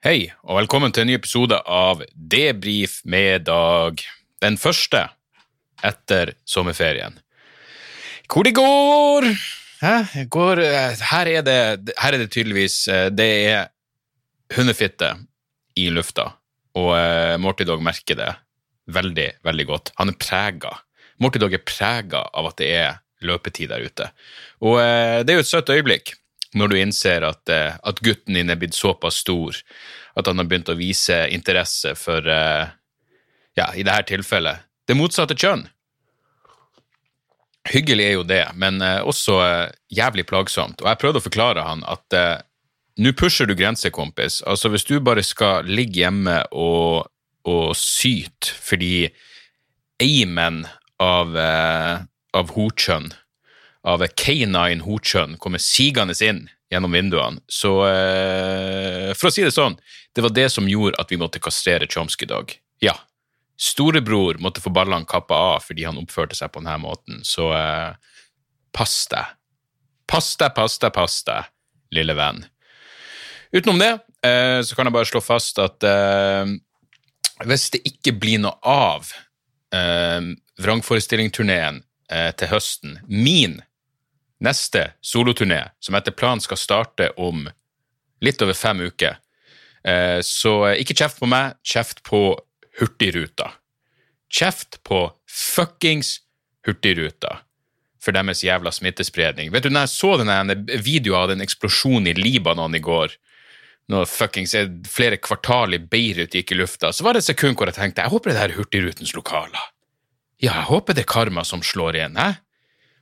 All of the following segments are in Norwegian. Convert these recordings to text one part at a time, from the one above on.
Hei, og velkommen til en ny episode av Debrif med Dag. Den første etter sommerferien. Hvor det går? Hæ? går eh, her, er det, her er det tydeligvis eh, Det er hundefitte i lufta, og uh, Morty Dog merker det veldig, veldig godt. Han er prega. Morty Dog er prega av at det er løpetid der ute. Og det er jo et søtt øyeblikk når du innser at, uh, at gutten din er blitt såpass stor at han har begynt å vise interesse for, ja, i dette tilfellet, det motsatte kjønn. Hyggelig er jo det, men også jævlig plagsomt. Og jeg prøvde å forklare han at nå pusher du grenser, kompis. Altså, hvis du bare skal ligge hjemme og, og syte fordi aimen av, eh, av horkjønn, av K9 Hochun kommer sigende inn gjennom vinduene, så eh, For å si det sånn, det var det som gjorde at vi måtte kastrere Chomsky i dag. Ja. Storebror måtte få ballene kappa av fordi han oppførte seg på denne måten, så eh, pass deg. Pass deg, pass deg, pass deg, lille venn. Utenom det eh, så kan jeg bare slå fast at eh, hvis det ikke blir noe av eh, vrangforestillingsturneen eh, til høsten, min neste soloturné, som etter planen skal starte om litt over fem uker, eh, så ikke kjeft på meg, kjeft på Hurtigruta. Kjeft på fuckings Hurtigruta for deres jævla smittespredning. Vet du, når jeg så denne videoen av den eksplosjonen i Libanon i går, når fuckings flere kvartal i Beirut gikk i lufta, så var det et sekund hvor jeg tenkte jeg håper det er Hurtigrutens lokaler. Ja, jeg håper det er karma som slår igjen, hæ?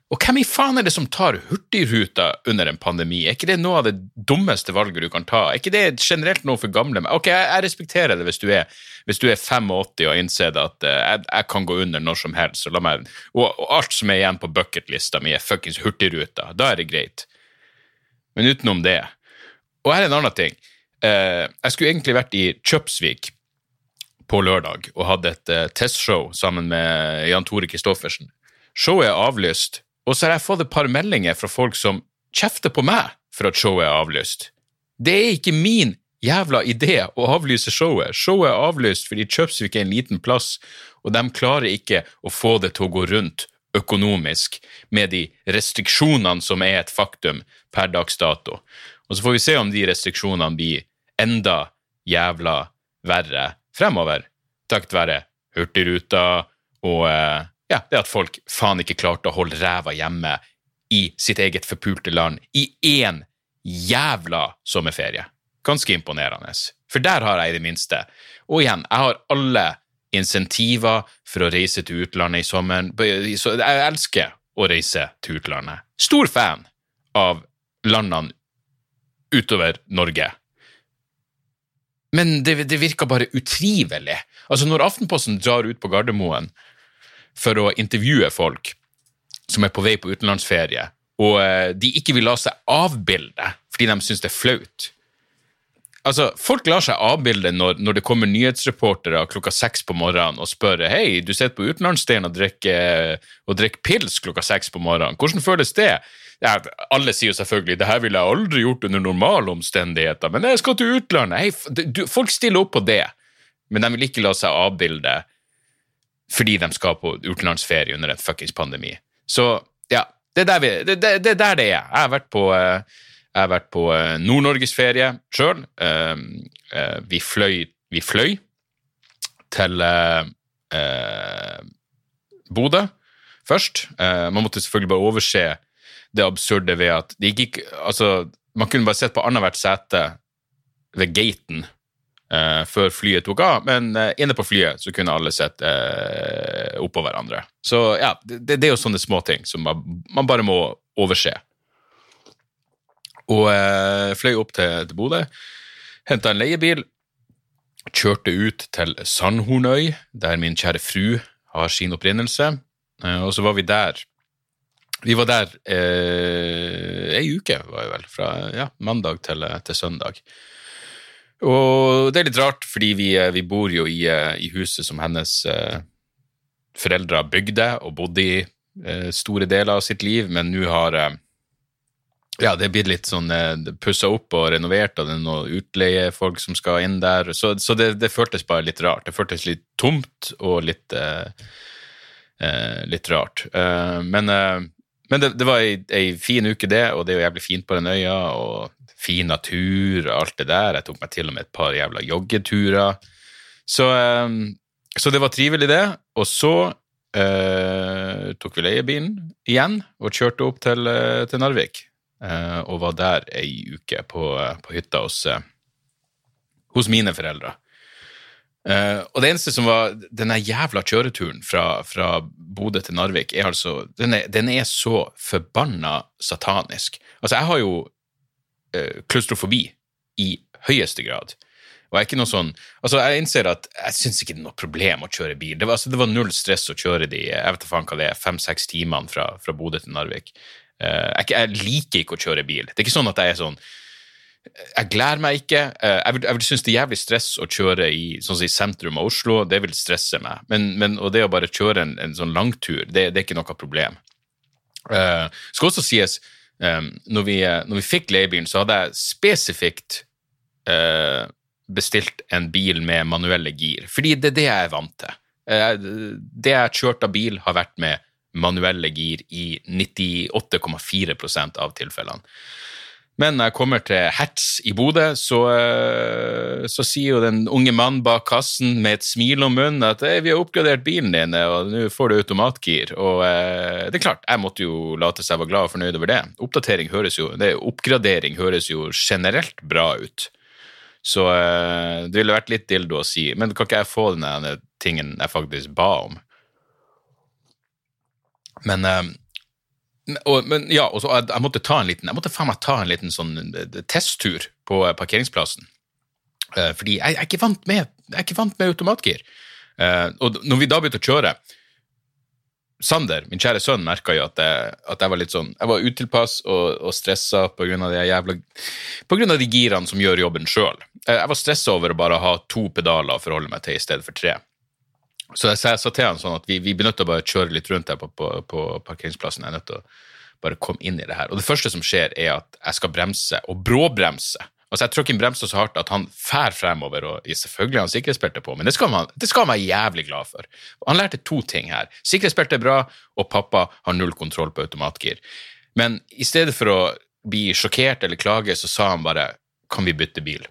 Og hvem i faen er det som tar Hurtigruta under en pandemi? Er ikke det noe av det dummeste valget du kan ta? Er ikke det generelt noe for gamle? Ok, jeg, jeg respekterer det hvis du er, hvis du er 85 og innser at uh, jeg, jeg, kan gå under når som helst, og, meg, og, og alt som er igjen på bucketlista mi, er fuckings Hurtigruta. Da er det greit. Men utenom det Og her er en annen ting. Uh, jeg skulle egentlig vært i Kjøpsvik på lørdag og hadde et uh, testshow sammen med Jan Tore Christoffersen. Showet er avlyst, og så har jeg fått et par meldinger fra folk som kjefter på meg for at showet er avlyst. Det er ikke min jævla idé å avlyse showet. Showet er avlyst fordi Kjøpsvik er en liten plass, og de klarer ikke å få det til å gå rundt økonomisk med de restriksjonene som er et faktum per dags dato. Og så får vi se om de restriksjonene blir enda jævla verre fremover, takket være Hurtigruta og eh, ja, det at folk faen ikke klarte å holde ræva hjemme i sitt eget forpulte land i én jævla sommerferie. Ganske imponerende. For der har jeg i det minste. Og igjen, jeg har alle insentiver for å reise til utlandet i sommeren. Jeg elsker å reise til utlandet. Stor fan av landene utover Norge. Men det, det virker bare utrivelig. Altså, når Aftenposten drar ut på Gardermoen for å intervjue folk som er på vei på utenlandsferie, og eh, de ikke vil la seg avbilde fordi de syns det er flaut Altså, Folk lar seg avbilde når, når det kommer nyhetsreportere klokka seks på morgenen og spør hei, du sitter på utenlandsdelen og drikker, og drikker pils klokka seks på morgenen. Hvordan føles det? Ja, alle sier jo selvfølgelig det her ville jeg aldri gjort under normale omstendigheter, men jeg skal til utlandet. Hei, du, folk stiller opp på det, men de vil ikke la seg avbilde fordi de skal på utenlandsferie under en fuckings pandemi. Så ja, det er der, vi, det, det, det, er der det er. Jeg har vært på uh, jeg har vært på eh, Nord-Norgesferie sjøl. Eh, vi, vi fløy til eh, Bodø først. Man måtte selvfølgelig bare overse det absurde ved at det gikk Altså, man kunne bare sett på annethvert sete ved gaten uh, før flyet tok av, men eh, inne på flyet så kunne alle sett eh, oppå hverandre. Så ja, det, det, er jo sånne småting som man, man bare må overse. Og eh, fløy opp til, til Bodø, henta en leiebil, kjørte ut til Sandhornøy, der min kjære fru har sin opprinnelse, eh, og så var vi der. Vi var der eh, ei uke, var jeg vel, fra ja, mandag til, til, søndag. Og det er litt rart, fordi vi, eh, vi bor jo i, eh, i, huset som hennes eh, foreldre bygde og bodde i eh, store deler av sitt liv, men nå har ja, det er blitt litt sånn pussa opp og renovert, og det er noen utleiefolk som skal inn der. Så, så det, det, føltes bare litt rart. Det føltes litt tomt og litt, eh, eh, litt rart. Eh, men, eh, men det, det, var ei, ei, fin uke, det, og det er jo jævlig fint på den øya. og Fin natur og alt det der. Jeg tok meg til og med et par jævla joggeturer. Så, eh, så det var trivelig, det. Og så eh, tok vi leiebilen igjen og kjørte opp til, til Narvik. Eh, og var der ei uke på, på hytta hos, eh, hos, mine foreldre. Uh, og det eneste som var Denne jævla kjøreturen fra, fra Bodø til Narvik er altså den er, den er, så forbanna satanisk. Altså, jeg har jo uh, klaustrofobi i høyeste grad. Og jeg er ikke noe sånn Altså, jeg innser at jeg syns ikke det er noe problem å kjøre bil. Det var, altså, det var null stress å kjøre de jeg vet faen hva det er, fem-seks timene fra, fra Bodø til Narvik. Uh, jeg, jeg, liker ikke å kjøre bil. Det er ikke sånn at jeg er sånn Jeg gleder meg ikke. Eh, jeg vil, jeg vil synes det er jævlig stress å kjøre i sånn si, sentrum av Oslo. Det vil stresse meg. Men, men og det å bare kjøre en, en sånn langtur, det, det, er ikke noe problem. Uh, skal også sies, um, når, vi, når, vi, fikk leiebilen, så hadde jeg spesifikt uh, bestilt en bil med manuelle gir, fordi det er det jeg er vant til. Uh, det jeg har kjørt av bil, har vært med manuelle gir i 98,4% av tilfellene. Men når jeg kommer til Hertz i Bodø, så, eh, så, sier jo den unge mannen bak kassen med et smil om munnen at vi har oppgradert bilen din, og nå får du automatgir. Og eh, det er klart, jeg måtte jo late seg være glad og fornøyd over det. Oppdatering høres jo, det, Oppgradering høres jo generelt bra ut. Så eh, det ville vært litt dildo å si, men kan ikke jeg få den tingen jeg faktisk ba om? Men, eh, og, men ja, og så jeg, måtte ta en liten jeg måtte faen meg ta en liten sånn eh, testtur på parkeringsplassen. parkeringsplassen. Fordi jeg, jeg, er ikke vant med, jeg er ikke vant med automatgir. Og når vi da begynte å kjøre Sander, min kjære sønn, merka jo at jeg, at jeg, var litt sånn Jeg var utilpass og, og stressa pga. de På grunn av de girene som gjør jobben sjøl. Jeg var stressa over å bare ha to pedaler å forholde meg til i stedet for tre. Så jeg sa til han sånn at vi, vi blir nødt til å bare kjøre litt rundt her på, på, på, parkeringsplassen. Jeg er nødt til å bare komme inn i det her. Og det første som skjer, er at jeg skal bremse, og bråbremse. Altså Jeg trykker inn bremsa så hardt at han fær fremover, og selvfølgelig har han sikkerhetsbelte på, men det skal, man, det skal han være jævlig glad for. Han lærte to ting her. Sikkerhetsbelte er bra, og pappa har null kontroll på automatgir. Men i stedet for å bli sjokkert eller klage, så sa han bare kan vi bytte bil?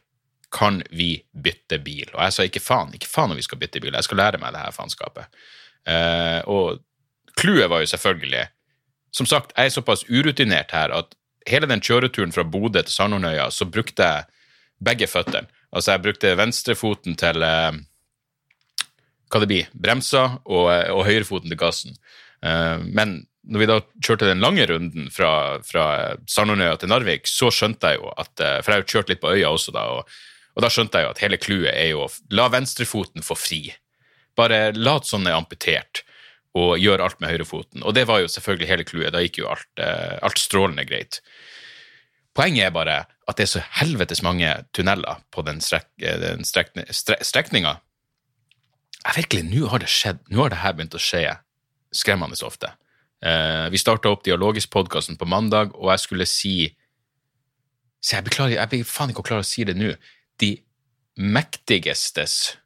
Kan vi bytte bil? Og jeg sa ikke faen, ikke faen om vi skal bytte bil, jeg skal lære meg det her faenskapet. Uh, og clouet var jo selvfølgelig Som sagt, jeg er såpass urutinert her at hele den kjøreturen fra Bodø til Sandhornøya, så brukte jeg begge føttene. Altså, jeg brukte venstrefoten til uh, hva det blir, bremser, og, og høyrefoten til gassen. Uh, men når vi da kjørte den lange runden fra, fra Sandhornøya til Narvik, så skjønte jeg jo at For jeg har jo kjørt litt på øya også, da. og og da skjønte jeg jo at hele clouet er jo å la venstrefoten få fri. Bare lat som den er amputert, og gjør alt med høyrefoten. Og det var jo selvfølgelig hele clouet. Da gikk jo alt, eh, alt, strålende greit. Poenget er bare at det er så helvetes mange tunneler på den, strek, eh, den strekne, stre, strekninga. Virkelig, nå har det skjedd. Nå har det her begynt å skje skremmende ofte. Eh, vi starta opp Dialogisk-podkasten på mandag, og jeg skulle si Så jeg beklager, jeg blir faen ikke å klare å si det nå de mektigestes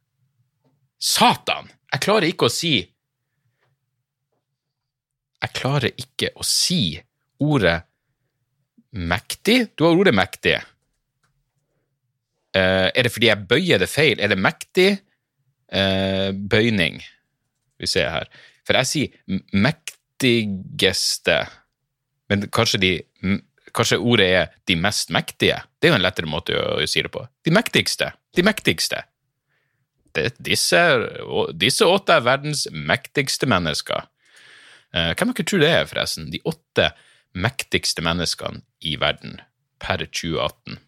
Satan! Jeg klarer ikke å si Jeg klarer ikke å si ordet mektig. Du har ordet mektig. Uh, er det fordi jeg bøyer det feil? Er det mektig uh, bøyning? Vi ser her. For jeg sier mektigeste, men kanskje de Kanskje ordet er de mest mektige? Det er jo en lettere måte å, å si det på. De mektigste. De mektigste. Det, disse, disse, åtte er verdens mektigste mennesker. Eh, hvem dere tror det er, forresten? De åtte mektigste menneskene i verden per 2018.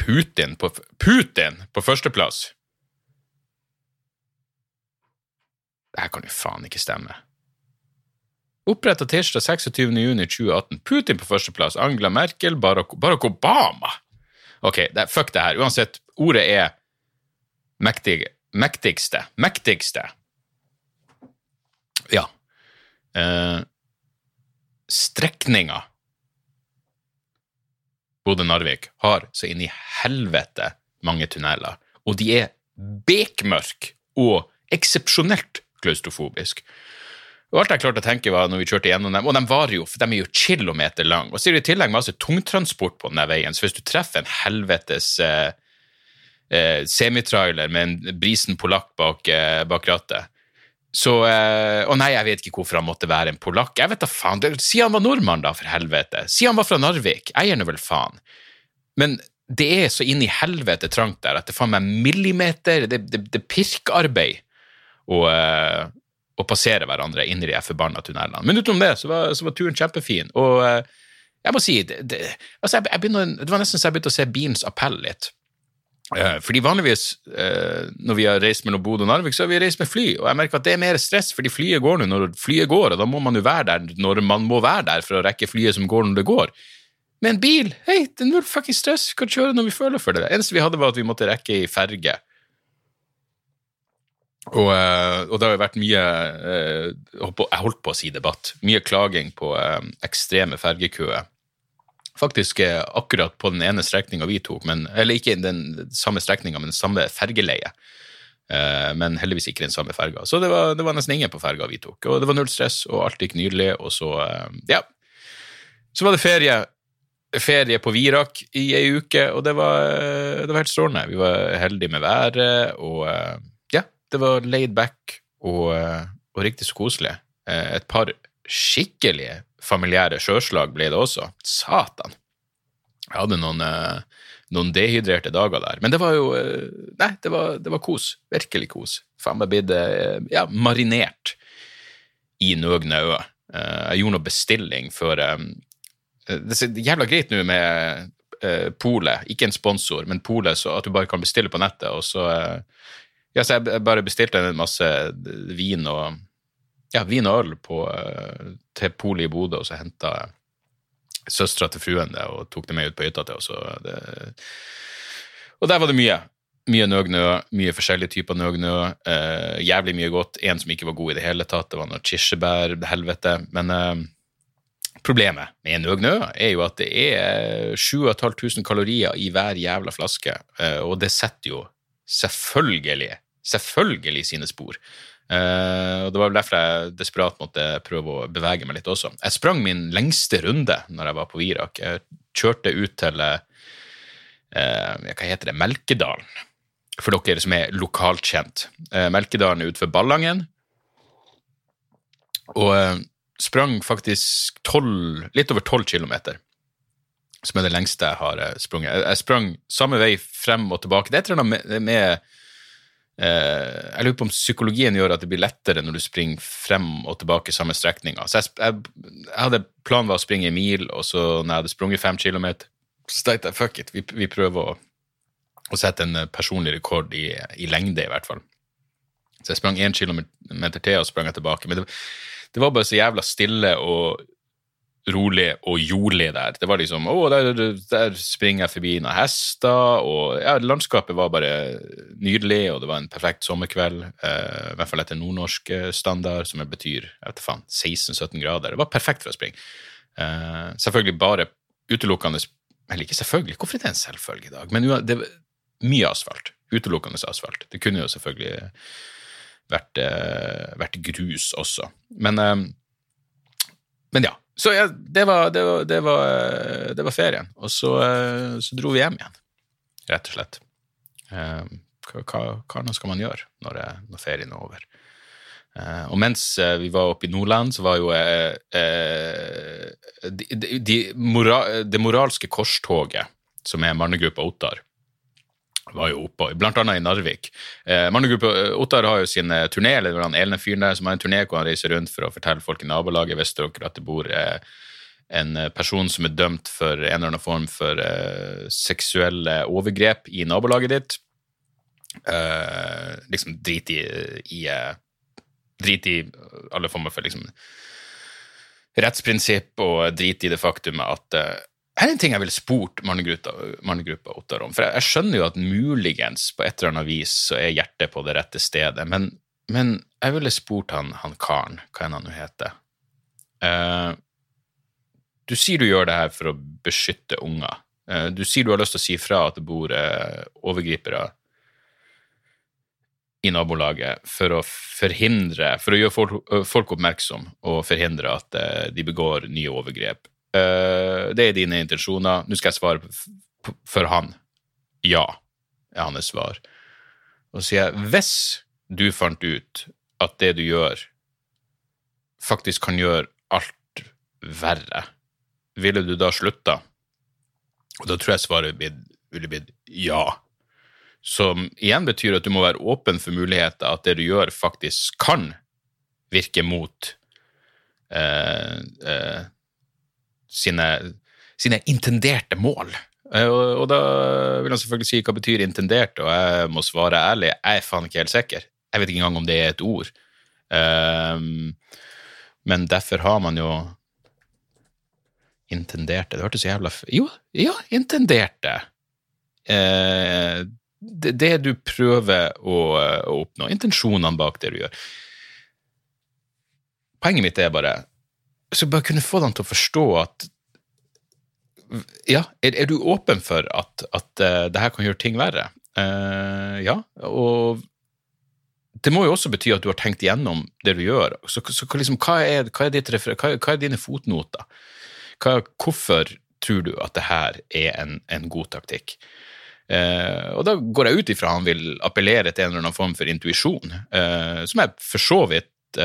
Putin på, Putin på førsteplass! Det her kan jo faen ikke stemme. Oppretta tirsdag 26.6.2018. Putin på førsteplass. Angela Merkel, Barack, Barack Obama. Ok, det, fuck det her. Uansett, ordet er mektig, mektigste. Mektigste. Ja. Eh, strekninga Bodø-Narvik har så inn i helvete mange tunneler, og de er bekmørke og eksepsjonelt klaustrofobisk. Og alt jeg klarte å tenke var når vi kjørte gjennom dem, og de varer jo, for de er jo kilometer lang, og så er det i tillegg masse tungtransport på denne veien, så hvis du treffer en helvetes eh, eh, semitrailer med en brisen polakk bak, eh, bak rattet, så Og Å nei, jeg vet ikke hvorfor han måtte være en polakk. Jeg vet da faen. Si han var nordmann, da, for helvete. Si han var fra Narvik. Jeg gir nå vel faen. Men det er så inn i helvete trangt der at det faen meg millimeter Det, det, det pirkearbeid å, å passere hverandre inn i de forbanna tunnelene. Men utenom det så var, så var turen kjempefin. Og uh, jeg må si det, det, altså jeg, jeg begynner, det var nesten så jeg begynte å se bilens appell litt. Uh, fordi vanligvis når vi har reist mellom Bodø og Narvik, så har vi reist med fly, og jeg merker at det er mer stress fordi flyet går nå når flyet går, og da må man jo være der når man må være der for å rekke flyet som går når det går. Med en bil! Hei, det er null fucking stress, vi kan kjøre når vi føler for det. Det eneste vi hadde, var at vi måtte rekke i ferge. Og, eh, og, det har jo vært mye eh, Jeg holdt på å si debatt. Mye klaging på eh, ekstreme fergekøer. Faktisk akkurat på den ene strekninga vi tok, men, eller ikke den samme strekninga, men den samme fergeleie. Men heldigvis ikke den samme ferga. Så det var, det var nesten ingen på ferga vi tok. Og det var null stress, og alt gikk nydelig. Og så, ja. Så var det ferie ferie på Virak i ei uke, og det var, det var helt strålende. Vi var heldige med været, og det var laid back og, og riktig så koselig. Et par skikkelige familiære sjøslag ble det også. Satan! Jeg hadde noen, noen dehydrerte dager der. Men det var jo Nei, det var, det var kos. Virkelig kos. Faen meg blitt ja, marinert i Nøgne. Jeg gjorde noe bestilling før det er jævla greit nå med Polet, ikke en sponsor, men Polet, så at du bare kan bestille på nettet. og så, ja, så Jeg bare bestilte en masse vin og, ja, vin og øl på, uh, til Polet i Bodø, og så henta søstera til fruen det og tok det med ut på hytta til oss. Og, der var det mye. Mye nøgnø, mye forskjellige typer nøgnø. Eh, jævlig mye godt. En som ikke var god i det hele tatt, det var noe kirsebær, helvete. Men eh, Problemet med Nøgnø er jo at det er 7500 kalorier i hver jævla flaske, eh, og det setter jo selvfølgelig, selvfølgelig sine spor. Uh, og Det var vel derfor jeg desperat måtte prøve å bevege meg litt også. Jeg sprang min lengste runde når jeg var på Virak. Jeg kjørte ut til uh, hva heter det, Melkedalen, for dere som er lokalt kjent. Uh, Melkedalen er utenfor Ballangen. Og sprang faktisk 12, litt over 12 km, som er det lengste jeg har eh, sprunget. Jeg sprang samme vei frem og tilbake. Det er et eller annet med, med eh, Jeg lurer på om psykologien gjør at det blir lettere når du springer frem og tilbake samme strekninga. Så jeg, jeg, jeg, hadde planen var å springe en mil, og så når jeg hadde sprunget fem kilometer, så tenkte jeg fuck it, vi, vi prøver å, å, sette en personlig rekord i, i, lengde, i hvert fall. Så jeg sprang én kilometer til, og sprang jeg tilbake. Men det, det var bare så jævla stille og rolig og jordlig der. Det var liksom Å, der, der springer jeg forbi noen hester, og ja, landskapet var bare nydelig, og det var en perfekt sommerkveld, eh, i hvert fall etter nordnorsk standard, som betyr jeg faen, 16-17 grader. Det var perfekt for å springe. Eh, selvfølgelig bare utelukkende Eller ikke selvfølgelig, hvorfor er det en selvfølge i dag? Men det var mye asfalt. Utelukkende asfalt. Det kunne jo selvfølgelig vært, eh, vært grus også. Men, eh, men ja. Så ja, det, var, det, var, det, var, eh, det, var, ferien. Og så, så, dro vi hjem igjen, rett og slett. Hva, hva skal man gjøre når, når ferien er over? og mens vi var oppe i Nordland, så var jo eh, de, de, mora, det moralske korstoget, som er mannegruppa Ottar, var jo oppe, blant annet i Narvik. Eh, eh, Ottar har jo sin eh, turné, eller den ene fyren der som har en turné hvor han reiser rundt for å fortelle folk i nabolaget hvis dere at det bor eh, en eh, person som er dømt for en eller annen form for eh, seksuelle overgrep i nabolaget ditt. liksom drit i, i Drit i alle former for liksom rettsprinsipp og drit i det faktumet at her er en ting jeg ville spurt mannegruppa Ottar om. For jeg, skjønner jo at muligens på et eller annet vis så er hjertet på det rette stedet. Men, men jeg ville spurt han, han karen, hva enn han nå heter. Uh, du sier du gjør det her for å beskytte unger. Eh, du sier du har lyst til å si fra at det bor eh, overgripere i nabolaget for å forhindre, for å gjøre folk oppmerksom og forhindre at de begår nye overgrep. Det er dine intensjoner. Nå skal jeg svare for han. Ja, er hans svar. Og så sier jeg hvis du fant ut at det du gjør, faktisk kan gjøre alt verre, ville du da slutta? Og da tror jeg svaret ville blitt ja. Som igjen betyr at du må være åpen for muligheter, at det du gjør, faktisk kan virke mot eh, eh, sine, sine intenderte mål. Eh, og, og, da vil han selvfølgelig si hva betyr intendert, og jeg må svare ærlig, jeg er faen ikke helt sikker. Jeg vet ikke engang om det er et ord. Um, men derfor har man jo intenderte Det hørtes så jævla Jo, ja, intenderte. Uh, det, det, du prøver å, å oppnå. Intensjonene bak det du gjør. Poenget mitt er bare så bare kunne få dem til å forstå at ja, er, er, du åpen for at, at uh, det her kan gjøre ting verre? Uh, ja, og det må jo også bety at du har tenkt igjennom det du gjør. Så, så liksom, hva, er, hva, er ditt, hva, hva, er, dine fotnoter? hvorfor tror du at det her er en, en god taktikk? Uh, og da går jeg ut ifra han vil appellere til en eller annen form for intuisjon, som jeg for så vidt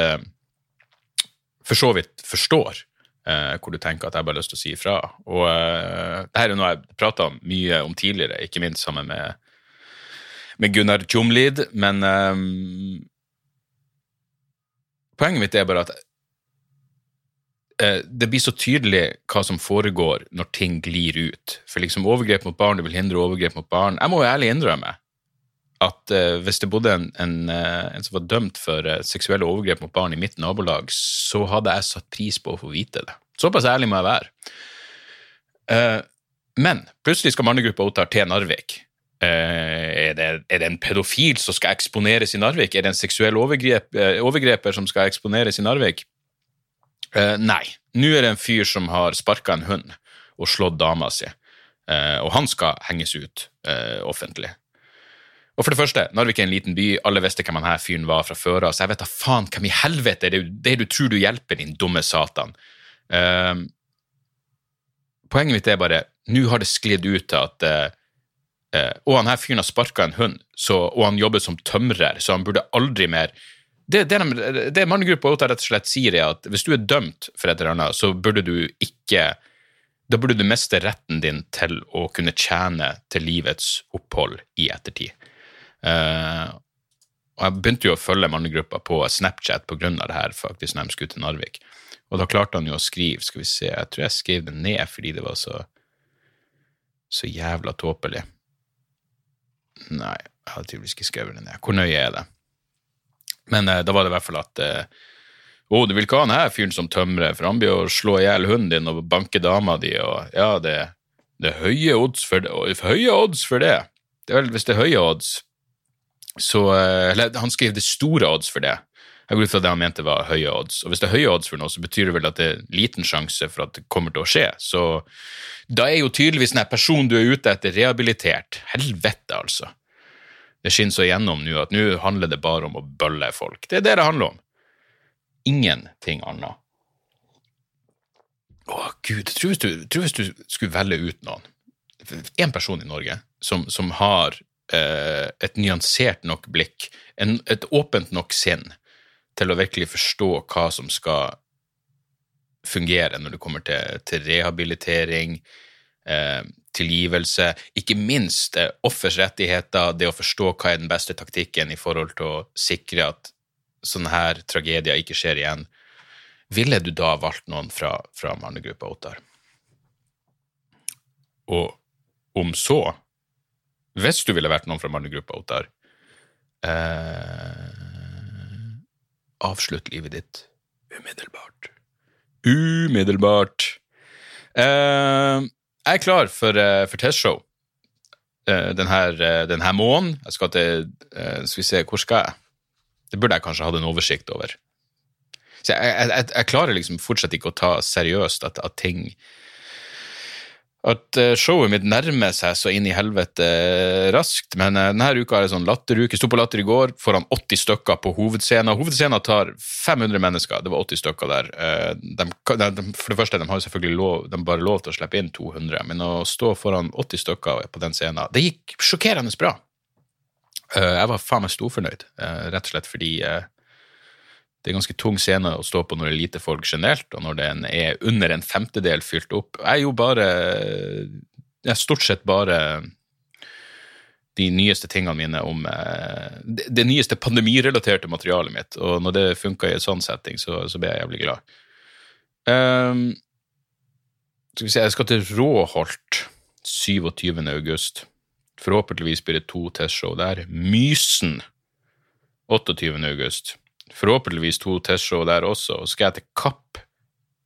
for så vidt forstår eh, hvor du tenker at jeg bare har lyst til å si ifra. Og eh, det her er noe jeg prata mye om tidligere, ikke minst sammen med, med Gunnar Tjomlid, men eh, poenget mitt er bare at eh, det blir så tydelig hva som foregår når ting glir ut. For liksom overgrep mot barn, du vil hindre overgrep mot barn. Jeg må jo ærlig innrømme at uh, hvis det bodde en, en, uh, en, som var dømt for uh, seksuelle overgrep mot barn i mitt nabolag, så hadde jeg satt pris på å få vite det. Såpass ærlig må jeg være. men plutselig skal mannegruppa Ottar til Narvik. Er det, er, det, en pedofil som skal eksponeres i Narvik? Er det en seksuell overgrep, overgreper som skal eksponeres i Narvik? nei. Nå er det en fyr som har sparka en hund og slått dama si, og han skal henges ut offentlig. Og for det første, Narvik er en liten by, alle visste hvem han her fyren var fra før av, så jeg vet da faen hvem i helvete er det du tror du hjelper, din dumme satan. Uh, poenget mitt er bare, nå har det sklidd ut til at uh, uh, Og han her fyren har sparka en hund, så, og han jobber som tømrer, så han burde aldri mer Det, det, det mannegruppa rett og slett sier, er at hvis du er dømt for et eller annet, så burde du ikke da burde du miste retten din til å kunne tjene til livets opphold i ettertid. Uh, og jeg begynte jo å følge mannegruppa på Snapchat pga. det her, faktisk, når de skulle til Narvik. Og da klarte han jo å skrive, skal vi se, jeg tror jeg skrev det ned fordi det var så så jævla tåpelig. Nei, jeg hadde tydeligvis ikke skrevet det ned. Hvor nøye er det? Men eh, da var det i hvert fall at eh, å, du vil ikke ha han her fyren som tømrer, for han blir å slå i hjel hunden din og banke dama di, og ja, det, det er høye odds for det. Høye odds for det. det er vel, hvis det er høye odds, så eh, Eller han skrev det store odds for det. Jeg går ut fra det han mente var høye odds. Og hvis det er høye odds for noe, så betyr det vel at det er liten sjanse for at det kommer til å skje. Så da er jo tydeligvis den personen du er ute etter, rehabilitert. Helvete, altså. Det skinner så igjennom nå at nå handler det bare om å bølle folk. Det er det det handler om. Ingenting annet. Å, gud. Tror hvis, tror hvis du skulle velge ut noen, én person i Norge, som, som har et nyansert nok blikk, en, et åpent nok sinn til å virkelig forstå hva som skal fungere når det kommer til, til rehabilitering, eh, tilgivelse, ikke minst eh, offers rettigheter, det å forstå hva er den beste taktikken i forhold til å sikre at sånne her tragedier ikke skjer igjen. Ville du da valgt noen fra, fra mannegruppa Ottar? Og om så hvis du ville vært noen fra mannegruppa, Ottar eh, Avslutt livet ditt umiddelbart. Umiddelbart. Eh, jeg er klar for, uh, for testshow eh, denne, uh, denne måneden. Jeg skal til Skal vi se, hvor skal jeg? Det burde jeg kanskje hatt en oversikt over. Så jeg, jeg, jeg, jeg klarer liksom fortsatt ikke å ta seriøst at, at ting at eh, showet mitt nærmer seg så inn i helvete eh, raskt. Men uh, denne uka er det sånn latteruke. Sto på Latter i går foran 80 stykker på hovedscenen. Hovedscenen tar 500 mennesker. Det var 80 stykker der. De, de, for det første, de har selvfølgelig lov, de bare lov til å slippe inn 200, men å stå foran 80 stykker på den scenen, det gikk sjokkerende bra. Jeg var faen meg storfornøyd, rett og slett fordi det er ganske tung scene å stå på når det er lite folk generelt, og når den er under en femtedel fylt opp. Jeg er jo bare Jeg er stort sett bare de nyeste tingene mine om eh, det, det nyeste pandemirelaterte materialet mitt, og når det funka i en sånn setting, så, så ble jeg jævlig glad. Um, skal vi se, jeg skal til Råholt 27. august. Forhåpentligvis blir det to testshow der. Mysen 28. august forhåpentligvis to testshow der også, og så skal jeg til Kapp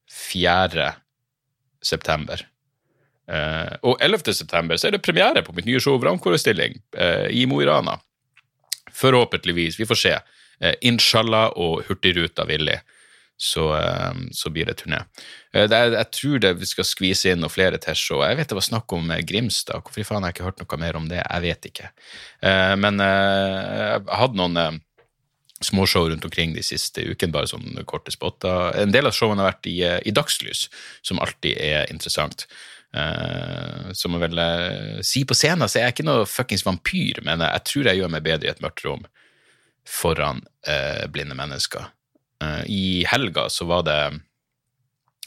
4. september. Uh, og 11. september så er det premiere på mitt nye show Vrangforestilling uh, i Mo i Rana. Forhåpentligvis. Vi får se. Uh, inshallah og Hurtigruta villig. Så, så, blir det turné. Jeg tror det vi skal skvise inn noen flere T-show. Jeg vet det var snakk om Grimstad. Hvorfor faen har jeg ikke hørt noe mer om det? Jeg vet ikke. Men jeg hadde noen småshow rundt omkring de siste ukene, bare sånn korte spotter. En del av showene har vært i, eh, i dagslys, som alltid er interessant. Uh, som jeg vil uh, si på scenen, så er jeg ikke noe fuckings vampyr, men jeg tror jeg gjør meg bedre i et mørkt rom foran uh, blinde mennesker. I helga så var det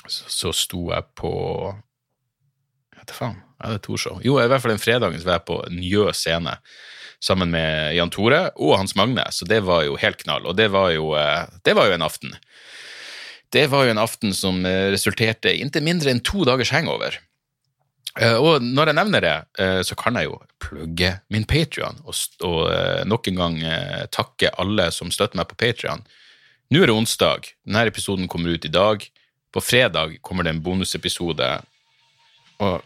Så, så sto jeg på Hva faen? Jeg hadde to show. Jo, i hvert fall den fredagen så var jeg på Njø scene sammen med Jan Tore og Hans Magne, så det var jo helt knall. Og det var jo, eh, det var jo en aften. Det var jo en aften som eh, resulterte i intet mindre enn to dagers hangover. Eh, og når jeg nevner det, så kan jeg jo plugge min Patrion, og, og nok en gang takke alle som støtter meg på Patrion. Nå er det onsdag, denne episoden kommer ut i dag. På fredag kommer det en bonusepisode. Og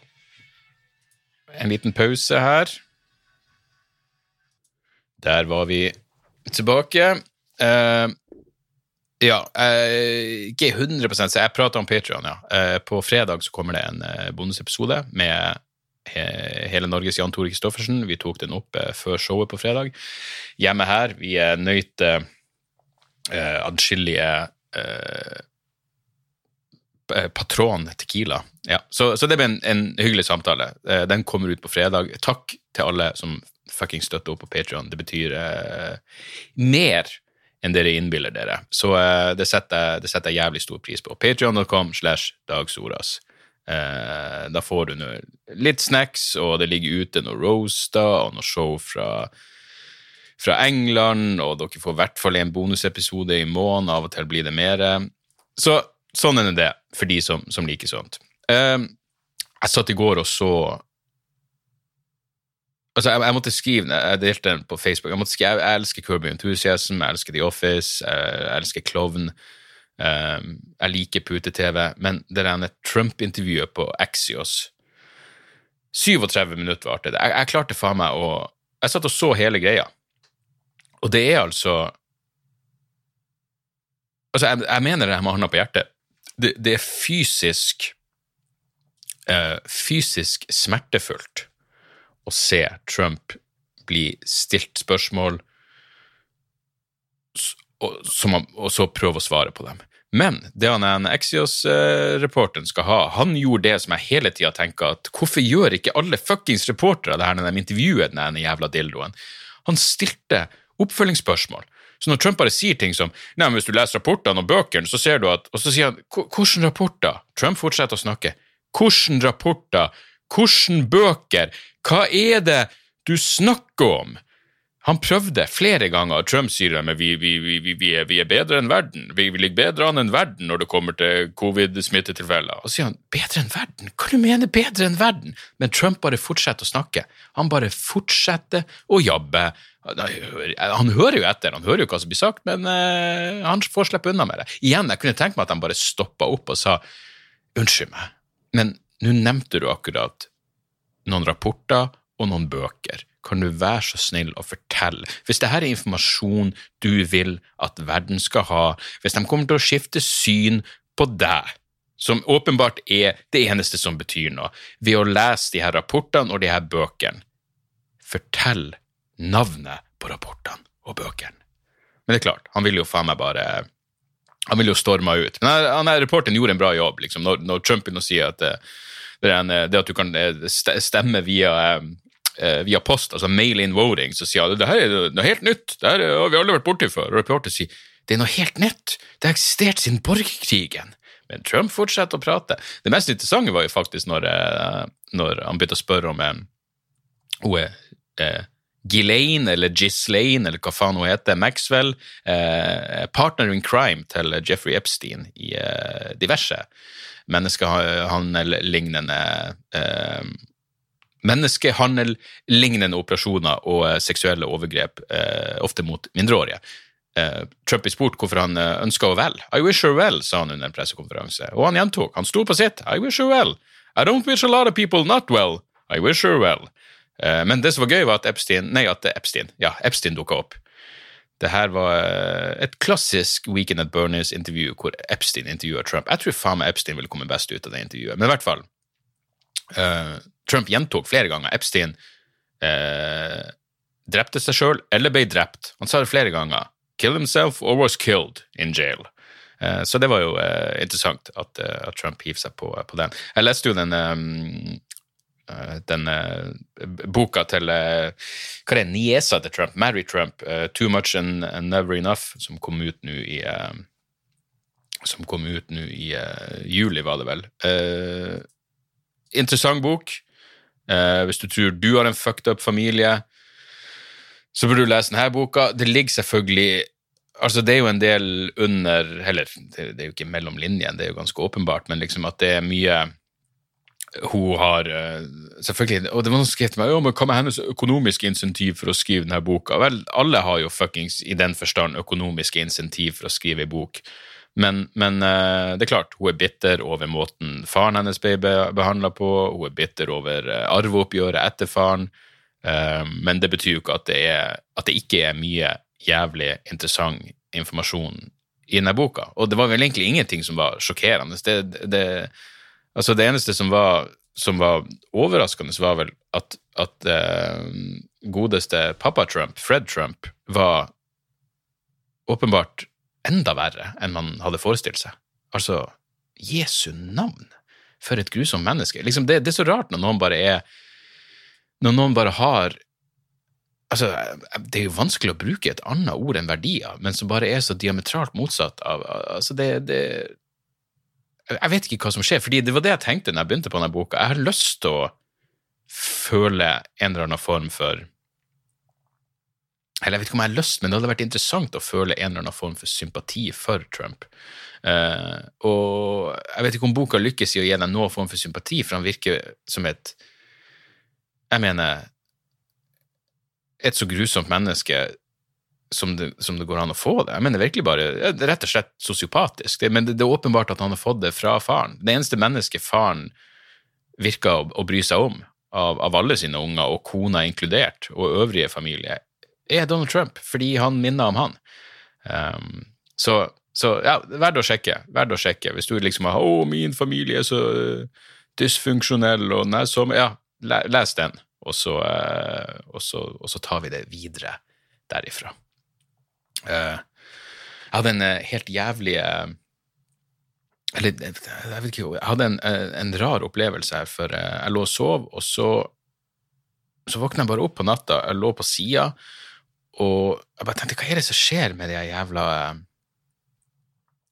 en liten pause her. Der var vi tilbake. Uh, ja, uh, ikke 100 så jeg prater om Patrion, ja. Uh, på fredag så kommer det en bonusepisode med hele Norges Jan Tore Christoffersen. Vi tok den opp før showet på fredag. Hjemme her. Vi nøyt uh, adskillige Patron Tequila. Ja, så, så, det ble en, en hyggelig samtale. Den kommer ut på fredag. Takk til alle som fucking støtte opp på Patrion. Det betyr eh, mer enn dere innbiller dere. Så eh, det, setter, det, setter, jeg jævlig stor pris på. Patrion.com slash dagsoras. Eh, da får du noe, litt snacks, og det ligger ute noen roaster og noe show fra, fra England, og dere får i hvert fall en bonusepisode i måneden. Av og til blir det mer. Så sånn er det for de som, som liker sånt. Eh, jeg satt i går og så Altså, jeg, jeg, måtte skrive Jeg delte den på Facebook. Jeg, måtte skrive, jeg, jeg elsker Kirby Enthusiasm, jeg elsker The Office, jeg, jeg elsker Klovn. Um, jeg liker pute-TV, men det der Trump-intervjuet på Axios 37 minutter varte det. Jeg, klarte faen meg å Jeg satt og så hele greia, og det er altså Altså, jeg, mener det med hånda på hjertet. Det, det er fysisk uh, Fysisk smertefullt å se Trump bli stilt spørsmål, og, så prøve å svare på dem. Men det han Exios-reporteren skal ha, han gjorde det som jeg hele tida tenker at hvorfor gjør ikke alle fuckings reportere det her når de intervjuer den ene jævla dildoen? Han stilte oppfølgingsspørsmål. Så når Trump bare sier ting som nei, men hvis du leser rapportene og bøkene, så ser du at Og så sier han hvilke rapporter? Trump fortsetter å snakke. Hvilke rapporter? Hvilke bøker? Hva er det du snakker om? Han prøvde flere ganger, Trump sier at vi, vi, vi, vi, er, bedre enn verden. Vi, ligger bedre an enn verden når det kommer til covid-smittetilfeller. Og så sier han bedre enn verden? Hva du mener bedre enn verden? Men Trump bare fortsetter å snakke. Han bare fortsetter å jabbe. Han hører jo etter, han hører jo hva som blir sagt, men uh, han får slippe unna med det. Igjen, jeg kunne tenkt meg at han bare stoppa opp og sa unnskyld meg, men nå nevnte du akkurat noen rapporter og noen bøker. Kan du være så snill å fortelle? Hvis dette er informasjon du vil at verden skal ha, hvis de kommer til å skifte syn på deg, som åpenbart er det eneste som betyr noe, ved å lese de her rapportene og de her bøkene. Fortell navnet på rapportene og bøkene. Men det er klart, han vil jo faen meg bare Han vil jo storme ut. Men han, han reporteren gjorde en bra jobb, liksom, når, når Trump begynner å si at det, det, at du kan eh, stemme via, eh, via post, altså mail-in voting, så sier han det her er noe helt nytt, det her har vi aldri vært borti før. Og reporter sier det er noe helt nytt, det har eksistert siden borgerkrigen. Men Trump fortsetter å prate. Det mest interessante var jo faktisk når, eh, når han begynte å spørre om hun er eh, Ghislaine eller Ghislaine eller hva faen hun heter, Maxwell, eh, partner in crime til Jeffrey Epstein i eh, diverse menneskehandel-lignende eh, Menneskehandel-lignende operasjoner og eh, seksuelle overgrep, eh, ofte mot mindreårige. Eh, Trump ble spurt hvorfor han eh, ønska henne vel. I wish her well, sa han under en pressekonferanse, og han gjentok. Han sto på sitt. I wish her well. I don't wish a lot of people not well. I wish her well. Eh, men det som var gøy, var at Epstein Nei, at Epstein ja, Epstein dukka opp. Det her var eh, et klassisk Weekend at Bernies-intervju hvor Epstein intervjuer Trump. Jeg tror faen meg Epstein ville komme best ut av det intervjuet. Men i hvert fall, uh, Trump gjentok flere ganger. Epstein uh, drepte seg sjøl eller ble drept. Han sa det flere ganger. Kill himself or was killed in jail. Uh, så det var jo interessant at, at Trump hiv seg på, på, den. Jeg leste jo den um, denne boka til uh, Hva er det, niesa til Trump, Mary Trump, 'Too Much and, Never Enough', som kom ut nå i Som kom ut nå i juli, var det vel. interessant bok. hvis du tror du har en fucked up familie, så burde du lese denne boka. Det ligger selvfølgelig Altså, det er jo en del under Eller, det er jo ikke mellom linjene, det er jo ganske åpenbart, men liksom at det er mye hun har uh, selvfølgelig, Og det var noen som skrev meg men hva med hennes økonomiske insentiv for å skrive denne boka? Vel, alle har jo fuckings i den forstand økonomiske insentiv for å skrive ei bok. Men, men uh, det er klart, hun er bitter over måten faren hennes ble behandla på. Hun er bitter over uh, arveoppgjøret etter faren. men det betyr jo ikke at det, er, at det ikke er mye jævlig interessant informasjon i denne boka. Og det var vel egentlig ingenting som var sjokkerende. Det, det, Altså, det eneste som var, som var overraskende, var vel at, at eh, godeste pappa Trump, Fred Trump, var åpenbart enda verre enn man hadde forestilt seg. Altså, Jesu navn! For et grusomt menneske. Liksom, det, det, er så rart når noen bare er Når noen bare har Altså, det er jo vanskelig å bruke et annet ord enn verdier, men som bare er så diametralt motsatt av Altså, det, det jeg vet ikke hva som skjer, fordi det var det jeg tenkte når jeg begynte på denne boka. Jeg har lyst til å føle en eller annen form for Eller jeg vet ikke om jeg har lyst, men det hadde vært interessant å føle en eller annen form for sympati for Trump. Uh, og jeg vet ikke om boka lykkes i å gi deg noen form for sympati, for han virker som et Jeg mener Et så grusomt menneske som det, som det, går an å få det. Jeg mener virkelig bare, rett og slett sosiopatisk. Men det, det, er åpenbart at han har fått det fra faren. Det eneste mennesket faren virker å, å bry seg om, av, av, alle sine unger, og kona inkludert, og øvrige familie, er Donald Trump, fordi han minner om han. Um, så, så, ja, verdt å sjekke. Verdt å sjekke. Hvis du liksom har 'Å, min familie er så dysfunksjonell', og nei, så Ja, les den, og så, uh, og så, og så tar vi det videre derifra. Eh, jeg hadde en eh, helt jævlig eh, Eller jeg vet ikke, jeg hadde en, en rar opplevelse for jeg lå og sov, og så, så våkna jeg bare opp på natta. Jeg lå på sida, og jeg bare tenkte hva er det som skjer med de jævla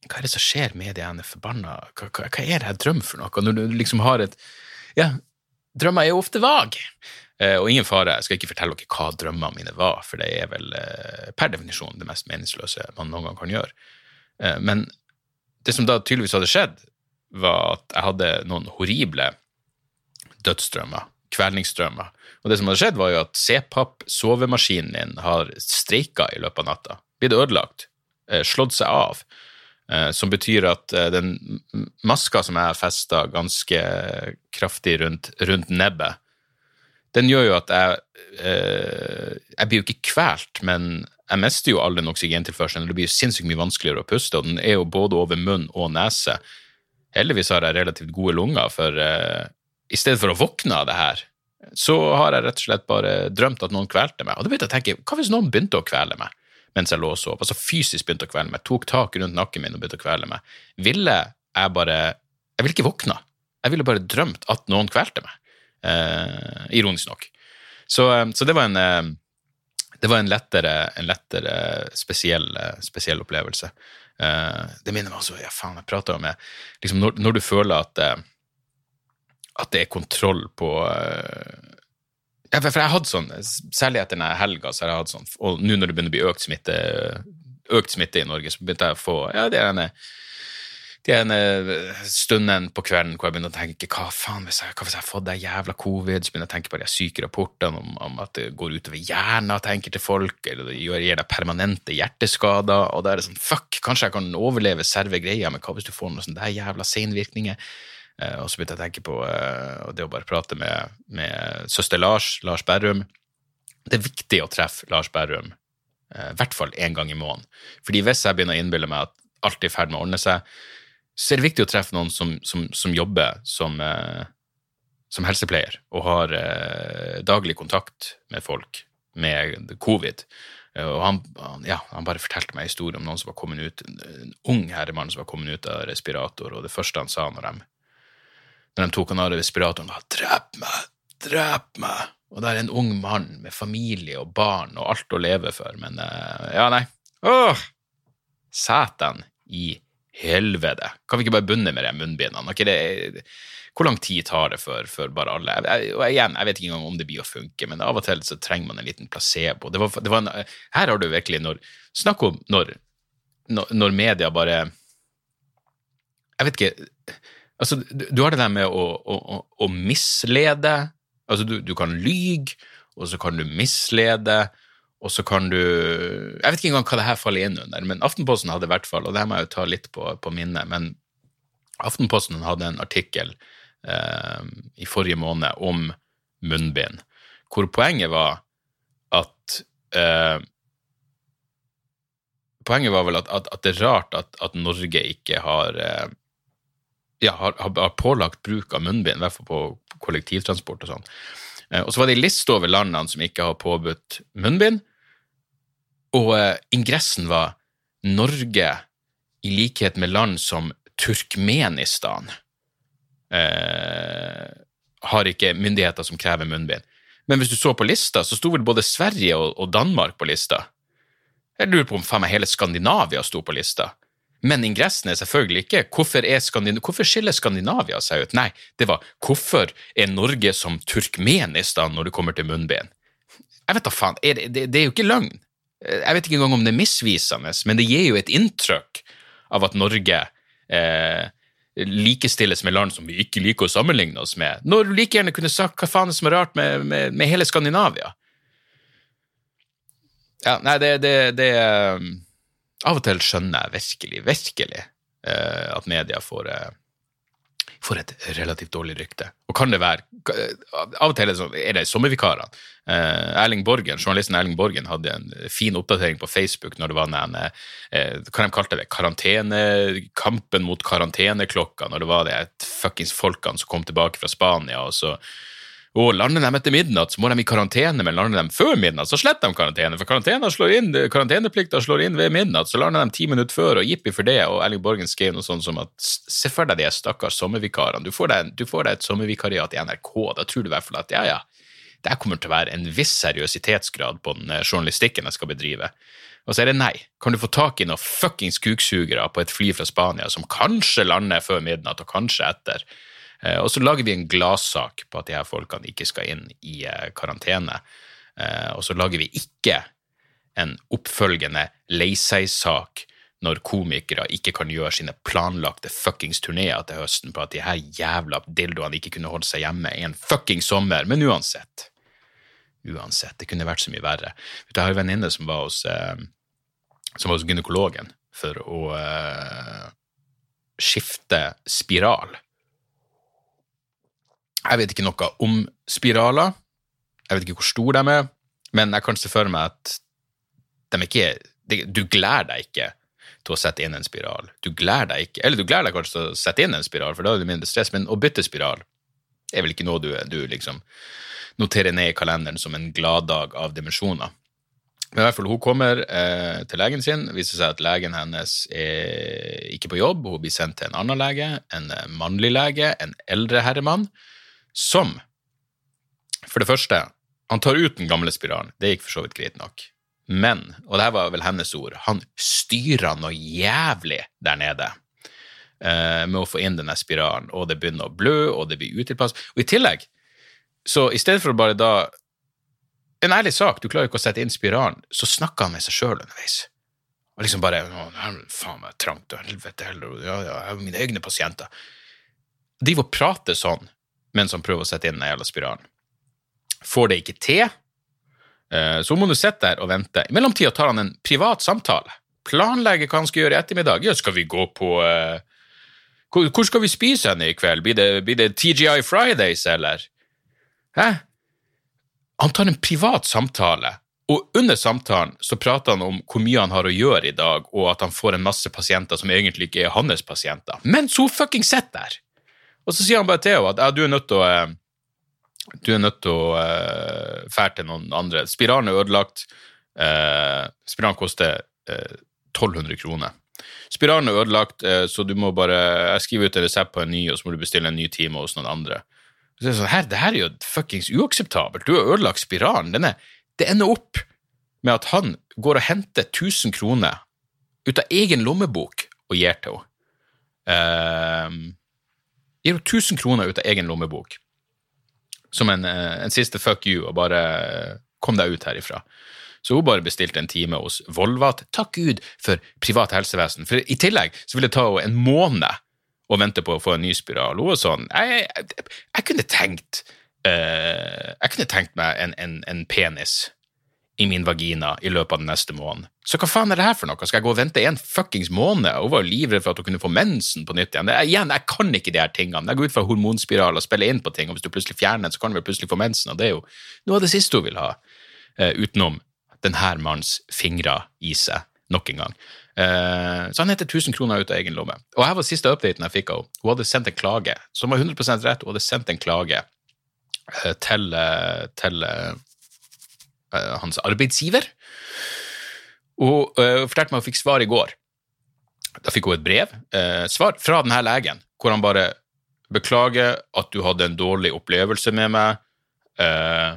hva er det som skjer med de forbanna hva, hva, hva, er det jeg drømmer for noe? Når du liksom har et Ja, drømmer er jo ofte vage. Eh, og ingen fare, jeg skal ikke fortelle dere hva drømmene mine var, for det er vel eh, per definisjon det mest meningsløse man noen gang kan gjøre. Eh, men det som da tydeligvis hadde skjedd, var at jeg hadde noen horrible dødsdrømmer, kvelningsdrømmer. Og det som hadde skjedd, var jo at C-papp, sovemaskinen min, har streika i løpet av natta. Blitt ødelagt. Slått seg av. Som betyr at den maska som jeg har festa ganske kraftig rundt, rundt nebbet, den gjør jo at jeg eh, Jeg blir jo ikke kvalt, men jeg mister jo all den oksygentilførselen. Det blir sinnssykt mye vanskeligere å puste, og den er jo både over munn og nese heldigvis har jeg relativt gode lunger, for eh, i stedet for å våkne av det her, så har jeg rett og slett bare drømt at noen kvelte meg. Og da begynte jeg å tenke, hva hvis noen begynte å kvele meg mens jeg lå og sov? Altså fysisk begynte å kvele meg, tok tak rundt nakken min og begynte å kvele meg. Ville jeg bare Jeg ville ikke våkna. Jeg ville bare drømt at noen kvelte meg. Uh, ironisk nok. Så, så, det var en det var en lettere, en lettere spesiell, spesiell opplevelse. Det minner meg altså ja, faen, jeg prater med liksom når, når, du føler at, at det er kontroll på ja, For jeg hadde sånn, særlig etter denne helga, så har jeg hatt sånn, og nå når det begynner å bli økt smitte, økt smitte i Norge, så begynte jeg å få ja, det er en de ene stundene på kvelden hvor jeg begynner å tenke hva faen hvis jeg, hva hvis jeg har fått det jævla covid, så begynner jeg å tenke på de syke rapportene om, om, at det går utover hjernen til enkelte folk, eller det gir deg permanente hjerteskader, og da er det sånn fuck, kanskje jeg kan overleve serve greia, men hva hvis du får noen sånne jævla senvirkninger? Uh, og så begynte jeg å tenke på uh, det å bare prate med, med søster Lars, Lars Berrum. Det er viktig å treffe Lars Berrum, uh, i hvert fall én gang i måneden. Fordi hvis jeg begynner å innbille meg at alt er i ferd med å ordne seg, så er det viktig å treffe noen som, som, som jobber som, eh, som, helsepleier og har eh, daglig kontakt med folk med covid. Eh, og han, ja, han bare fortalte meg en historie om noen som var kommet ut, en ung herremann som var kommet ut av respirator, og det første han sa når de, når de tok han av respiratoren, var 'drep meg, drep meg'. Og det er en ung mann med familie og barn og alt å leve for, men uh, ja, nei. Åh! Satan i helvete. Kan vi ikke bare bunne med de munnbindene? Det, hvor lang tid tar det for, for bare alle? Jeg, og igjen, jeg vet ikke engang om det blir å funke, men av og til så trenger man en liten placebo. Det var, det var en, her har du virkelig når, Snakk om når, når, media bare Jeg vet ikke Altså, du, du har det der med å, å, å mislede. Altså, du, du kan lyge, og så kan du mislede og så kan du Jeg vet ikke engang hva det her faller inn under, men Aftenposten hadde i hvert fall, og det her må jeg jo ta litt på, på minnet, men Aftenposten hadde en artikkel eh, i forrige måned om munnbind, hvor poenget var at eh, Poenget var vel at, at, at, det er rart at, at Norge ikke har, eh, ja, har, har pålagt bruk av munnbind, i hvert fall på kollektivtransport og sånn. Eh, og så var det ei liste over landene som ikke har påbudt munnbind, og eh, ingressen var Norge, i likhet med land som Turkmenistan, eh, har ikke myndigheter som krever munnbind. Men hvis du så på lista, så sto vel både Sverige og, og Danmark på lista. Jeg lurer på om faen meg hele Skandinavia sto på lista. Men ingressen er selvfølgelig ikke hvorfor, Skandin hvorfor skiller Skandinavia seg ut? Nei, det var hvorfor er Norge som Turkmenistan når det kommer til munnbind? Jeg vet da faen, det, det, det, er jo ikke løgn. Jeg vet ikke engang om det er misvisende, men det gir jo et inntrykk av at Norge eh, likestilles med land som vi ikke liker å sammenligne oss med, når du like gjerne kunne sagt hva faen som er rart med, med, med hele Skandinavia. Ja, nei, det, det, det um, Av og til skjønner jeg virkelig, virkelig uh, at media får uh, får et relativt dårlig rykte. Og kan det være Av og til er det, sånn, er sommervikarene. Uh, Erling Borgen, Journalisten Erling Borgen hadde en fin oppdatering på Facebook når det var den uh, hva de kalte det, karantene, kampen mot karanteneklokka, når det var de fuckings folkene som kom tilbake fra Spania, og så og lander de etter midnatt, så må de i karantene, men lander de før midnatt, så sletter de karantene. For slår karanteneplikta slår inn ved midnatt, så lander de ti minutter før, og jippi for det. Og Erling Borgen skrev noe sånt som at se for deg de stakkars sommervikarene. Du får, deg, du får deg et sommervikariat i NRK, da tror du i hvert fall at ja, ja, det kommer til å være en viss seriøsitetsgrad på den eh, journalistikken jeg skal bedrive. Og så er det nei. Kan du få tak i noen fuckings kuksugere på et fly fra Spania som kanskje lander før midnatt, og kanskje etter? Eh, og så lager vi en gladsak på at de her folkene ikke skal inn i eh, karantene. Eh, og så lager vi ikke en oppfølgende lei seg-sak når komikere ikke kan gjøre sine planlagte fuckings turneer til høsten på at de her jævla dildoene ikke kunne holde seg hjemme i en fuckings sommer. Men uansett. Uansett. Det kunne vært så mye verre. Jeg har en venninne som var hos, som var hos gynekologen for å skifte spiral. Jeg vet ikke noe om spiraler. Jeg vet ikke hvor store de er, men jeg kan se for meg at de ikke Du gleder deg ikke til å sette inn en spiral. Du gleder deg ikke, eller du gleder deg kanskje til å sette inn en spiral, for da er det mindre stress, men å bytte spiral er vel ikke noe du, du liksom noterer ned i kalenderen som en gladdag av dimensjoner. Men i hvert fall, hun kommer eh, til legen sin. Viser seg at legen hennes er ikke på jobb. Hun blir sendt til en annen lege, en eh, mannlig lege, en eldre herremann, som For det første, han tar ut den gamle spiralen. Det gikk for så vidt greit nok. Men, og det her var vel hennes ord, han styrer noe jævlig der nede eh, med å få inn denne spiralen, og det begynner å blø, og det blir utilpass. Og i tillegg, så i stedet for å bare da En ærlig sak, du klarer ikke å sette inn spiralen, så snakker han med seg sjøl underveis. Og liksom bare faen, Faen meg trangt, og helvete heller, ja, ja, mine egne pasienter. De får prate sånn mens han prøver å sette inn den jævla spiralen. Får det ikke til, eh, så må du sitte der og vente. I mellomtida tar han en privat samtale. Planlegger hva han skal gjøre i ettermiddag. Ja, skal vi gå på uh, hvor, skal vi spise henne i kveld? Blir det, blir det TGI Fridays, eller? Hæ? Han tar en privat samtale, og under samtalen så prater han om hvor mye han har å gjøre i dag, og at han får en masse pasienter som egentlig ikke er hans pasienter. Mens hun fucking sitter der! Og så sier han bare til henne at ja, du er nødt til å eh, du er nødt til å uh, fære til noen andre. Spiralen er ødelagt. Uh, spiralen koster uh, 1200 kroner. Spiralen er ødelagt, uh, så du må bare jeg skriver ut en resept på en ny, og så må du bestille en ny time hos noen andre. Så det, er sånn, her, det her er jo fuckings uakseptabelt. Du har ødelagt spiralen. Denne, det ender opp med at han går og henter 1000 kroner ut av egen lommebok og gir til henne. Uh, gir hun 1000 kroner ut av egen lommebok som en, en, siste fuck you og bare kom deg ut herifra. Så hun bare bestilte en time hos Volvat. Takk Gud for privat helsevesen. For i tillegg så ville det ta henne en måned å vente på å få en ny spiral. Hun var sånn Jeg, jeg, jeg kunne tenkt uh, Jeg kunne tenkt meg en, en, en penis i min vagina i løpet av den neste måneden. Så hva faen er det her for noe? Skal jeg gå og vente en fuckings måned? Hun var jo livredd for at hun kunne få mensen på nytt igjen. Jeg, igjen, jeg kan ikke de her tingene. Jeg går ut fra hormonspiral og spiller inn på ting, og hvis du plutselig fjerner den, så kan du vel plutselig få mensen, og det er jo noe av det siste hun vil ha, uh, utenom denne manns fingre i seg nok en gang. Uh, så han heter 1000 kroner ut av egen lomme. Og her var siste updaten jeg fikk av henne. Hun hadde sendt en klage, som var 100 rett. Hun hadde sendt en klage uh, til, til hans arbeidsgiver. Og uh, fortalte meg hun fikk svar i går. Da fikk hun et brev, eh, svar fra denne legen, hvor han bare beklager at du hadde en dårlig opplevelse med meg. Eh,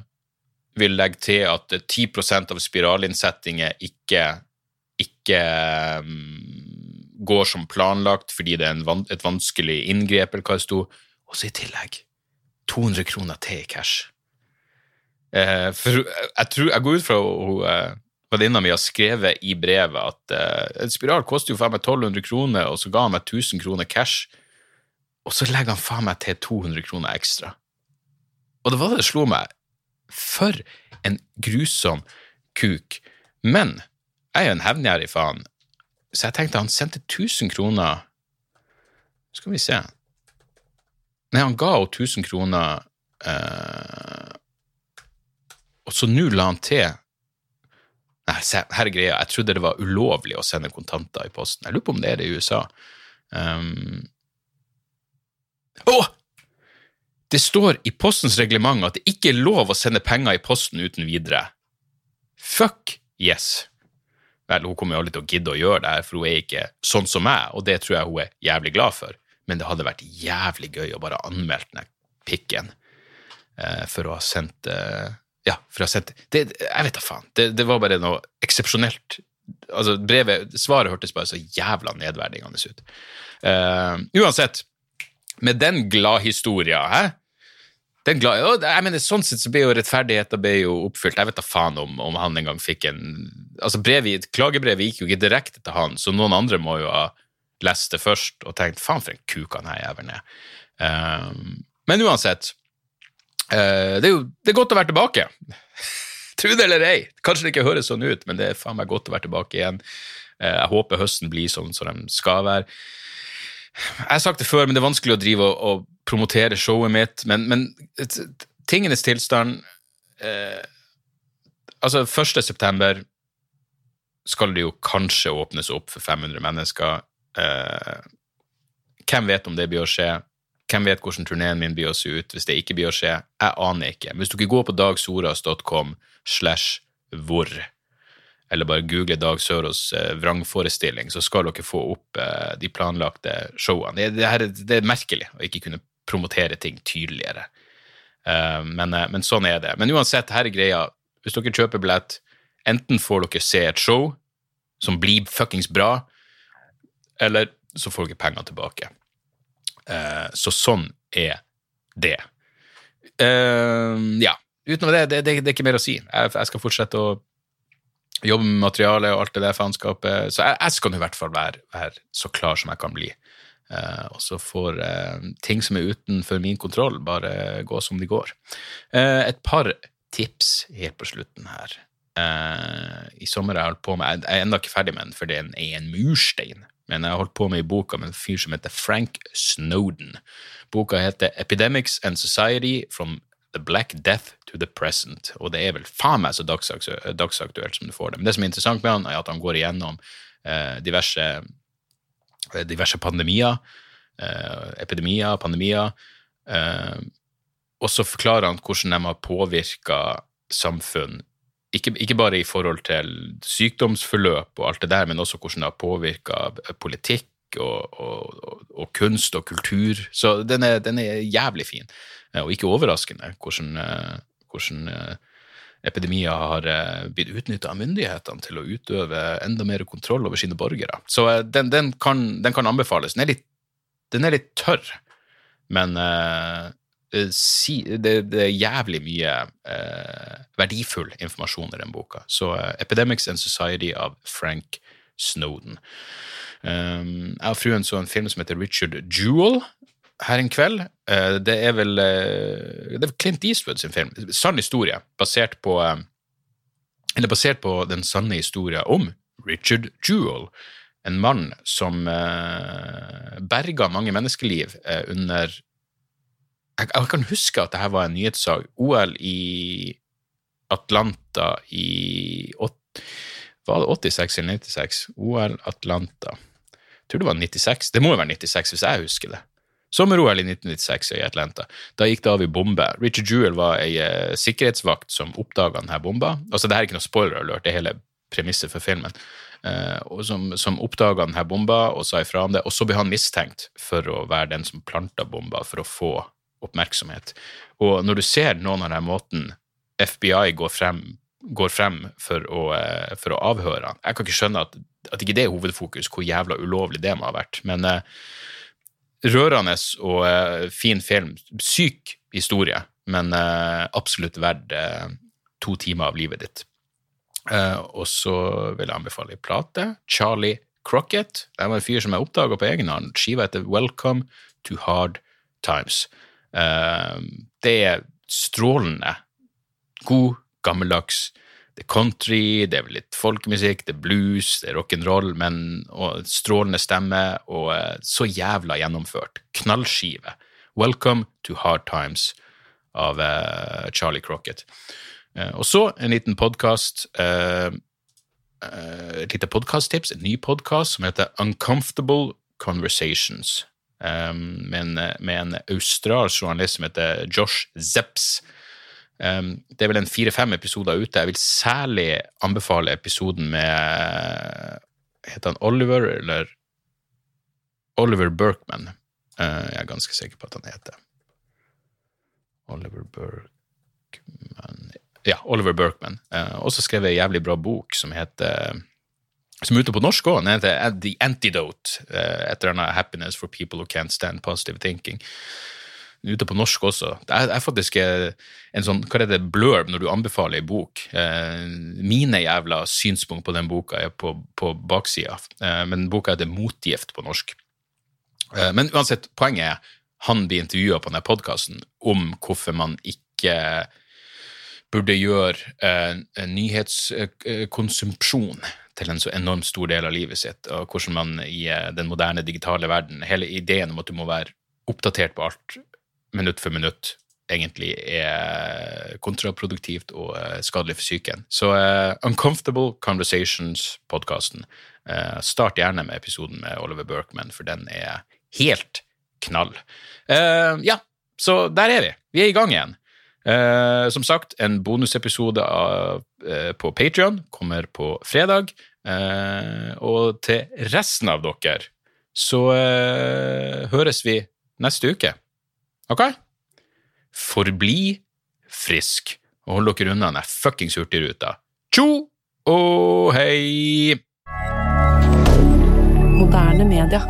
vil legge til at 10% av spiralinnsettinger ikke, ikke um, går som planlagt fordi det er van et vanskelig inngrep, eller hva det sto. Og så i tillegg 200 kroner til i cash. Eh, for jeg, tror, jeg går ut fra hun eh, venninna mi har skrevet i brevet at eh, en spiral koster jo faen meg 1200 kroner, og så ga han meg 1000 kroner cash, og så legger han faen meg til 200 kroner ekstra. Og det var det det slo meg. For en grusom kuk. Men jeg er jo en hevngjerrig faen, så jeg tenkte han sendte 1000 kroner Skal vi se Nei, han ga henne 1000 kroner eh, og så nå la han til Nei, her er greia, jeg trodde det var ulovlig å sende kontanter i posten. Jeg lurer på om det er det i USA. Um... Oh! Det står i postens reglement at det ikke er lov å sende penger i posten uten videre. Fuck yes! Vel, hun kommer jo aldri til å gidde å gjøre det her, for hun er ikke sånn som meg, og det tror jeg hun er jævlig glad for. Men det hadde vært jævlig gøy å bare anmelde den pikken eh, for å ha sendt eh, ja, for å ha sett det, Jeg vet da faen. Det, det, var bare noe eksepsjonelt. Altså, brevet, Svaret hørtes bare så jævla nedverdigende ut. Uh, uansett, med den gladhistoria, hæ? Den glad, jeg mener, Sånn sett så ble jo rettferdigheten ble jo oppfylt. Jeg vet da faen om, om han en gang fikk en altså brevet, Klagebrevet gikk jo ikke direkte til han, så noen andre må jo ha lest det først og tenkt faen for en kuk han her jævelen er. Um, men uansett, det, er jo, det er godt å være tilbake. Tro det eller ei. Kanskje det ikke høres sånn ut, men det er faen meg godt å være tilbake igjen. Uh, jeg håper høsten blir sånn som den skal være. Jeg har sagt det før, men det er vanskelig å drive og, og promotere showet mitt. Men, men tingenes tilstand uh, Altså, 1. september skal det jo kanskje åpnes opp for 500 mennesker. Eh, hvem vet om det blir å skje? Hvem vet hvordan turneen min blir å se ut hvis det ikke blir å skje? Jeg aner ikke. Hvis dere går på dagsoras.com slash hvor, eller bare google Dag Sørås eh, vrangforestilling, så skal dere få opp eh, de planlagte showene. Det, her, det, er merkelig å ikke kunne promotere ting tydeligere. Uh, men, men, sånn er det. Men uansett, her er greia. Hvis dere kjøper billett, enten får dere se et show som blir fuckings bra, eller så får dere penger tilbake. Uh, så sånn er det. ja. Utenom det, det, det, det, er ikke mer å si. Jeg, jeg, skal fortsette å jobbe med materialet og alt det der faenskapet. Så jeg, jeg skal i hvert fall være, være, så klar som jeg kan bli. Uh, og så får uh, ting som er utenfor min kontroll, bare gå som de går. Uh, et par tips helt på slutten her. I sommer har jeg holdt på med Jeg er ennå ikke ferdig med den, for det er en murstein. Men jeg har holdt på med i boka med en fyr som heter Frank Snowden. Boka heter Epidemics and Society from The Black Death to the Present. Og det er vel faen meg så dagsaktuelt som du får det. Men det som er interessant med han, er at han går igjennom diverse Eh, diverse pandemier, eh, epidemier, pandemier. Eh, og så forklarer han hvordan de har påvirka samfunn, ikke, ikke, bare i forhold til sykdomsforløp og alt det der, men også hvordan det har påvirka politikk og, og, og, kunst og kultur. Så den er, den er jævlig fin, og ikke overraskende hvordan, hvordan epidemier har eh, blitt utnytta av myndighetene til å utøve enda mer kontroll over sine borgere. Så eh, den, den, kan, den kan, anbefales. Den er litt, den er litt tørr, men si, det, det, er jævlig mye uh, verdifull informasjon i den boka. Så uh, 'Epidemics and Society' av Frank Snowden. Um, jeg og fruen så en film som heter Richard Jewel, her en kveld. Uh, det er vel uh, det er Clint Eastwood sin film. Sann historie, basert på eh, eller basert på den sanne historien om Richard Jewell. En mann som berga mange menneskeliv under jeg, jeg, kan huske at dette var en nyhetssak. OL i Atlanta i Var det 86 eller 96? OL Atlanta. Jeg tror det var 96. Det må jo være 96, hvis jeg husker det. Sommer-OL i 1996 i Atlanta. Da gikk det av i bombe. Richard Jewell var ei uh, sikkerhetsvakt som oppdaga denne bomba. Altså, det her er ikke noe spoiler alert, det er hele premisset for filmen. Uh, og som, som oppdaga denne bomba og sa ifra om det. Og så ble han mistenkt for å være den som planta bomba, for å få oppmerksomhet. Og når du ser noen av denne måten FBI går frem, går frem for, å, uh, for å avhøre han Jeg kan ikke skjønne at, at ikke det er hovedfokus, hvor jævla ulovlig det må ha vært. men uh, rørende og uh, fin film. Syk historie, men uh, absolutt verdt uh, to timer av livet ditt. og så vil jeg anbefale ei plate. Charlie Crocket. Det var en fyr som jeg oppdaga på egen hånd. Skiva heter Welcome to Hard Times. Det er strålende god, gammeldags det er country, det er litt folkemusikk, det er blues, det er rock'n'roll, men og strålende stemme og uh, så jævla gjennomført. Knallskive. Welcome to Hard Times av uh, Charlie Crocket. Uh, og så en liten podkast. et lite podkasttips, en ny podkast som heter Uncomfortable Conversations. Um, med, en, med en australsk journalist som heter Josh Zepps Um, det er vel en fire-fem episoder ute. Jeg vil særlig anbefale episoden med Heter han Oliver, eller Oliver Berkman? Uh, jeg er ganske sikker på at han heter Oliver Berkman Ja, Oliver Berkman. Uh, også skrevet en jævlig bra bok som heter som er ute på norsk òg. Den heter The Antidote. Uh, et eller annet Happiness for People Who Can't Stand Positive Thinking ute på norsk også. Det er, er faktisk eh, en sånn hva er det, blurb når du anbefaler ei bok. Eh, mine jævla synspunkt på den boka er på, på baksida, eh, men boka heter Motgift på norsk. Eh, men uansett, poenget er han blir intervjua på denne podkasten om hvorfor man ikke burde gjøre nyhetskonsumpsjon til en så enormt stor del av livet sitt, og hvordan man i eh, den moderne digitale verden Hele ideen om at du må være oppdatert på alt minutt for minutt egentlig er kontraproduktivt og uh, skadelig for psyken. Så uh, Uncomfortable Conversations-podkasten. Uh, start gjerne med episoden med Oliver Berkman, for den er helt knall. ja, så der er vi. Vi er i gang igjen. Som sagt, en bonusepisode av, på Patrion kommer på fredag. og til resten av dere så høres vi neste uke. Ok? Forbli frisk, og hold dere unna den fuckings Hurtigruta. Tjo og hei! Moderne media.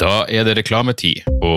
Da er det reklametid,